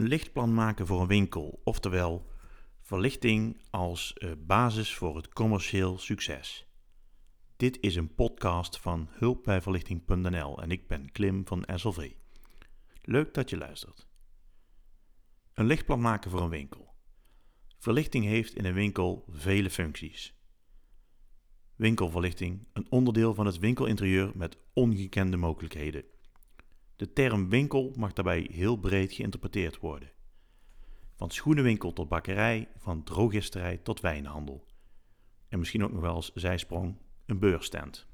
Een lichtplan maken voor een winkel, oftewel verlichting als eh, basis voor het commercieel succes. Dit is een podcast van hulpbijverlichting.nl en ik ben Klim van SLV. Leuk dat je luistert. Een lichtplan maken voor een winkel. Verlichting heeft in een winkel vele functies. Winkelverlichting, een onderdeel van het winkelinterieur met ongekende mogelijkheden. De term winkel mag daarbij heel breed geïnterpreteerd worden. Van schoenenwinkel tot bakkerij, van drogisterij tot wijnhandel. En misschien ook nog wel als zijsprong een beursstand.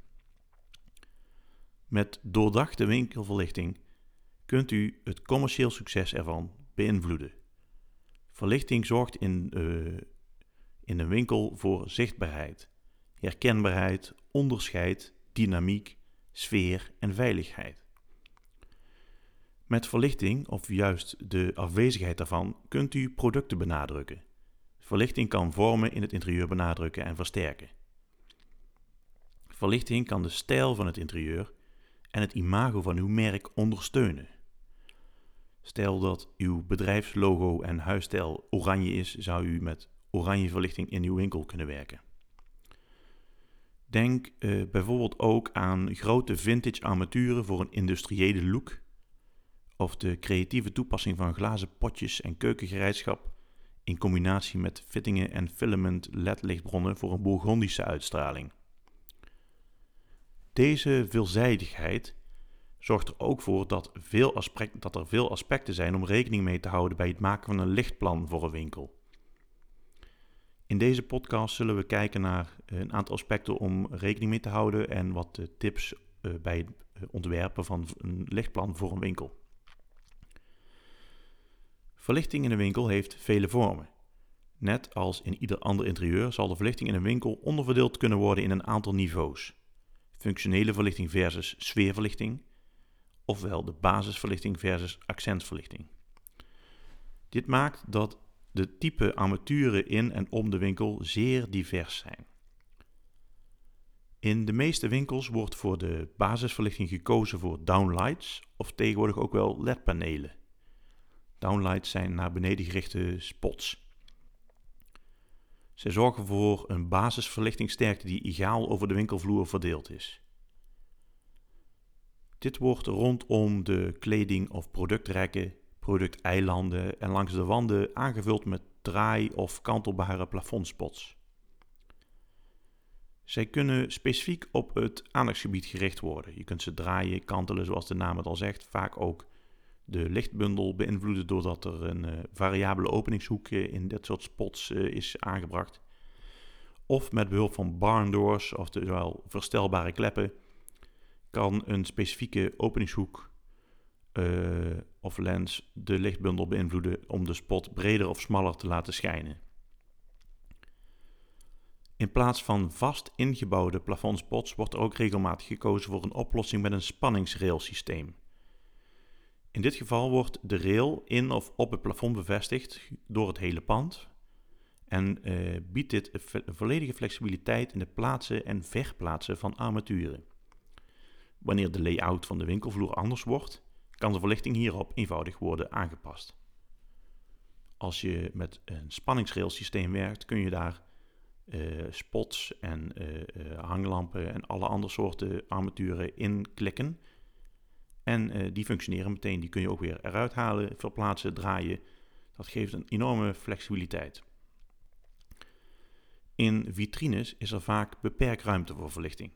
Met doordachte winkelverlichting kunt u het commercieel succes ervan beïnvloeden. Verlichting zorgt in, uh, in een winkel voor zichtbaarheid, herkenbaarheid, onderscheid, dynamiek, sfeer en veiligheid. Met verlichting, of juist de afwezigheid daarvan, kunt u producten benadrukken. Verlichting kan vormen in het interieur benadrukken en versterken. Verlichting kan de stijl van het interieur en het imago van uw merk ondersteunen. Stel dat uw bedrijfslogo en huisstijl oranje is, zou u met oranje verlichting in uw winkel kunnen werken. Denk uh, bijvoorbeeld ook aan grote vintage armaturen voor een industriële look of de creatieve toepassing van glazen potjes en keukengereedschap in combinatie met fittingen en filament LED-lichtbronnen voor een Bourgondische uitstraling. Deze veelzijdigheid zorgt er ook voor dat, veel dat er veel aspecten zijn om rekening mee te houden bij het maken van een lichtplan voor een winkel. In deze podcast zullen we kijken naar een aantal aspecten om rekening mee te houden en wat tips eh, bij het ontwerpen van een lichtplan voor een winkel. Verlichting in een winkel heeft vele vormen. Net als in ieder ander interieur zal de verlichting in een winkel onderverdeeld kunnen worden in een aantal niveaus. Functionele verlichting versus sfeerverlichting, ofwel de basisverlichting versus accentverlichting. Dit maakt dat de type armaturen in en om de winkel zeer divers zijn. In de meeste winkels wordt voor de basisverlichting gekozen voor downlights of tegenwoordig ook wel LED-panelen. Downlights zijn naar beneden gerichte spots. Zij zorgen voor een basisverlichtingsterkte die egaal over de winkelvloer verdeeld is. Dit wordt rondom de kleding- of productrekken, producteilanden en langs de wanden aangevuld met draai- of kantelbare plafondspots. Zij kunnen specifiek op het aandachtsgebied gericht worden. Je kunt ze draaien, kantelen, zoals de naam het al zegt, vaak ook de lichtbundel beïnvloeden doordat er een uh, variabele openingshoek in dit soort spots uh, is aangebracht. Of met behulp van barn doors, oftewel verstelbare kleppen, kan een specifieke openingshoek of lens de lichtbundel beïnvloeden om de spot breder of smaller te laten schijnen. In plaats van vast ingebouwde plafondspots wordt er ook regelmatig gekozen voor een oplossing met een spanningsrailsysteem. In dit geval wordt de rail in of op het plafond bevestigd door het hele pand en uh, biedt dit volledige flexibiliteit in het plaatsen en verplaatsen van armaturen. Wanneer de layout van de winkelvloer anders wordt, kan de verlichting hierop eenvoudig worden aangepast. Als je met een spanningsrailsysteem werkt, kun je daar uh, spots en uh, hanglampen en alle andere soorten armaturen in klikken en uh, die functioneren meteen. Die kun je ook weer eruit halen, verplaatsen, draaien. Dat geeft een enorme flexibiliteit. In vitrines is er vaak beperkt ruimte voor verlichting.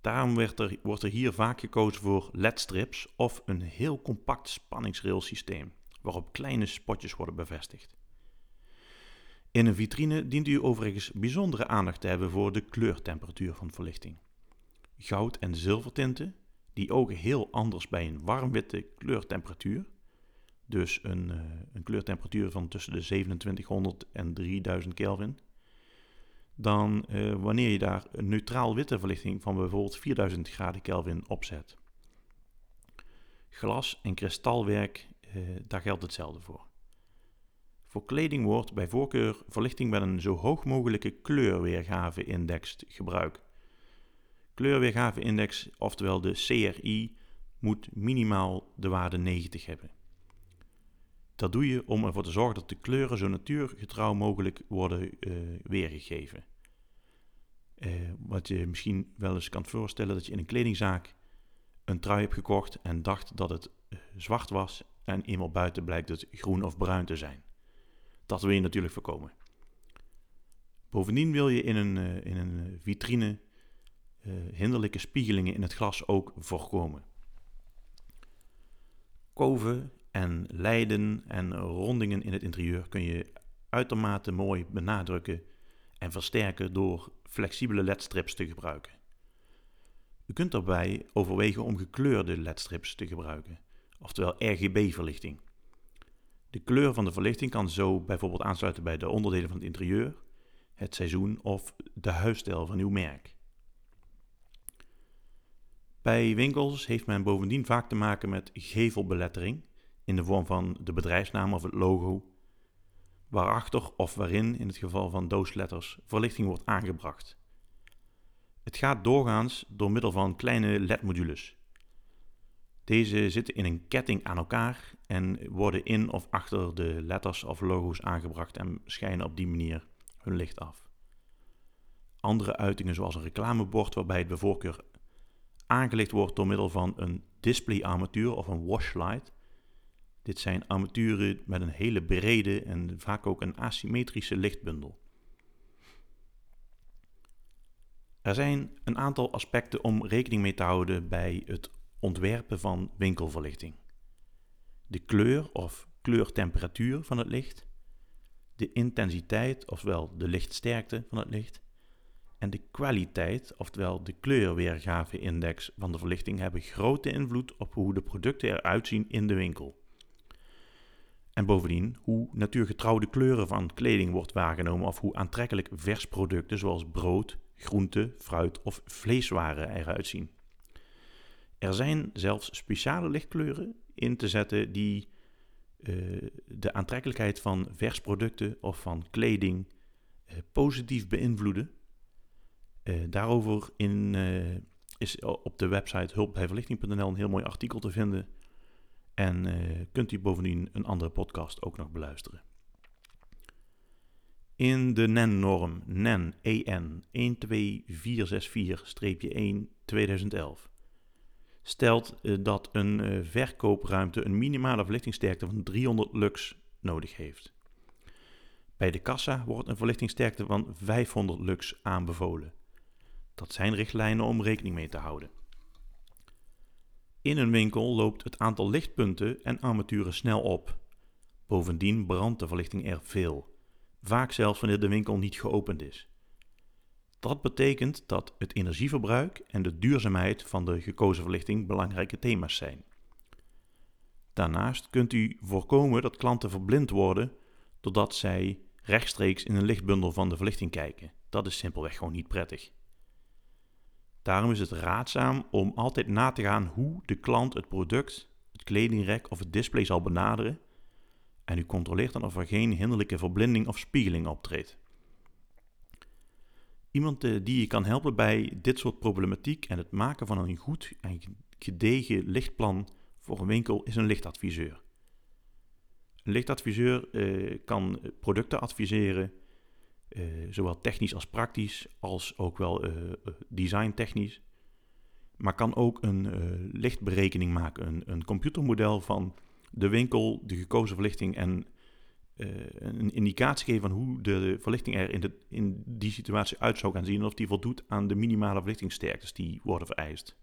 Daarom er, wordt er hier vaak gekozen voor LED-strips of een heel compact spanningsrailsysteem, waarop kleine spotjes worden bevestigd. In een vitrine dient u overigens bijzondere aandacht te hebben voor de kleurtemperatuur van verlichting. Goud- en zilvertinten die ook heel anders bij een warmwitte kleurtemperatuur. Dus een, uh, een kleurtemperatuur van tussen de 2700 en 3000 Kelvin. Dan uh, wanneer je daar een neutraal witte verlichting van bijvoorbeeld 4000 graden Kelvin opzet. Glas en kristalwerk, uh, daar geldt hetzelfde voor. Voor kleding wordt bij voorkeur verlichting met een zo hoog mogelijke kleurweergave-index gebruikt. Kleurweergave-index, oftewel de CRI, moet minimaal de waarde 90 hebben. Dat doe je om ervoor te zorgen dat de kleuren zo natuurgetrouw mogelijk worden uh, weergegeven. Uh, wat je misschien wel eens kan voorstellen, dat je in een kledingzaak een trui hebt gekocht en dacht dat het uh, zwart was en eenmaal buiten blijkt het groen of bruin te zijn. Dat wil je natuurlijk voorkomen. Bovendien wil je in een, in een vitrine hinderlijke spiegelingen in het glas ook voorkomen. Koven en lijden en rondingen in het interieur kun je uitermate mooi benadrukken en versterken door flexibele ledstrips te gebruiken. U kunt daarbij overwegen om gekleurde ledstrips te gebruiken, oftewel RGB-verlichting. De kleur van de verlichting kan zo bijvoorbeeld aansluiten bij de onderdelen van het interieur, het seizoen of de huisstijl van uw merk. Bij winkels heeft men bovendien vaak te maken met gevelbelettering in de vorm van de bedrijfsnaam of het logo, waarachter of waarin in het geval van doosletters verlichting wordt aangebracht. Het gaat doorgaans door middel van kleine LED-modules. Deze zitten in een ketting aan elkaar en worden in of achter de letters of logo's aangebracht en schijnen op die manier hun licht af. Andere uitingen zoals een reclamebord waarbij het bij voorkeur aangelicht wordt door middel van een display-armatuur of een washlight. Dit zijn armaturen met een hele brede en vaak ook een asymmetrische lichtbundel. Er zijn een aantal aspecten om rekening mee te houden bij het ontwerpen van winkelverlichting. De kleur of kleurtemperatuur van het licht, de intensiteit, ofwel de lichtsterkte van het licht, en de kwaliteit, oftewel de kleurweergave-index van de verlichting, hebben grote invloed op hoe de producten eruit zien in de winkel. En bovendien hoe natuurgetrouwde kleuren van kleding wordt waargenomen of hoe aantrekkelijk versproducten zoals brood, groente, fruit of vleeswaren eruit zien. Er zijn zelfs speciale lichtkleuren in te zetten die uh, de aantrekkelijkheid van versproducten of van kleding uh, positief beïnvloeden daarover in, uh, is op de website hulpbijverlichting.nl een heel mooi artikel te vinden. En uh, kunt u bovendien een andere podcast ook nog beluisteren. In de NEN-norm NEN EN 12464-1 2011 stelt dat een verkoopruimte een minimale verlichtingsterkte van 300 lux nodig heeft. Bij de kassa wordt een verlichtingsterkte van 500 lux aanbevolen. Dat zijn richtlijnen om rekening mee te houden. In een winkel loopt het aantal lichtpunten en armaturen snel op. Bovendien brandt de verlichting er veel, vaak zelfs wanneer de winkel niet geopend is. Dat betekent dat het energieverbruik en de duurzaamheid van de gekozen verlichting belangrijke thema's zijn. Daarnaast kunt u voorkomen dat klanten verblind worden doordat zij rechtstreeks in een lichtbundel van de verlichting kijken. Dat is simpelweg gewoon niet prettig. Daarom is het raadzaam om altijd na te gaan hoe de klant het product, het kledingrek of het display zal benaderen. En u controleert dan of er geen hinderlijke verblinding of spiegeling optreedt. Iemand eh, die je kan helpen bij dit soort problematiek en het maken van een goed en gedegen lichtplan voor een winkel is een lichtadviseur. Een lichtadviseur eh, kan producten adviseren zowel technisch als praktisch, als ook wel uh, designtechnisch. Maar kan ook een lichtberekening maken, een, een, computermodel van de winkel, de gekozen verlichting en een indicatie geven van hoe de verlichting er in, de, in die situatie uit zou gaan zien en of die voldoet aan de minimale verlichtingsterktes die worden vereist.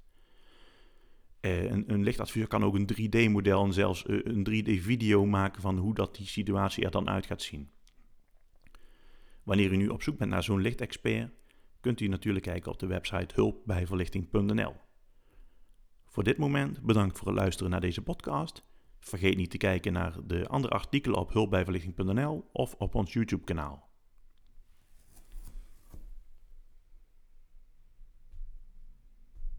Een, een, lichtadviseur kan ook een 3D-model en zelfs een 3D-video maken van hoe dat die situatie er dan uit gaat zien. Wanneer u nu op zoek bent naar zo'n lichtexpert, kunt u natuurlijk kijken op de website hulpbijverlichting.nl. Voor dit moment bedankt voor het luisteren naar deze podcast. Vergeet niet te kijken naar de andere artikelen op hulpbijverlichting.nl of op ons YouTube kanaal.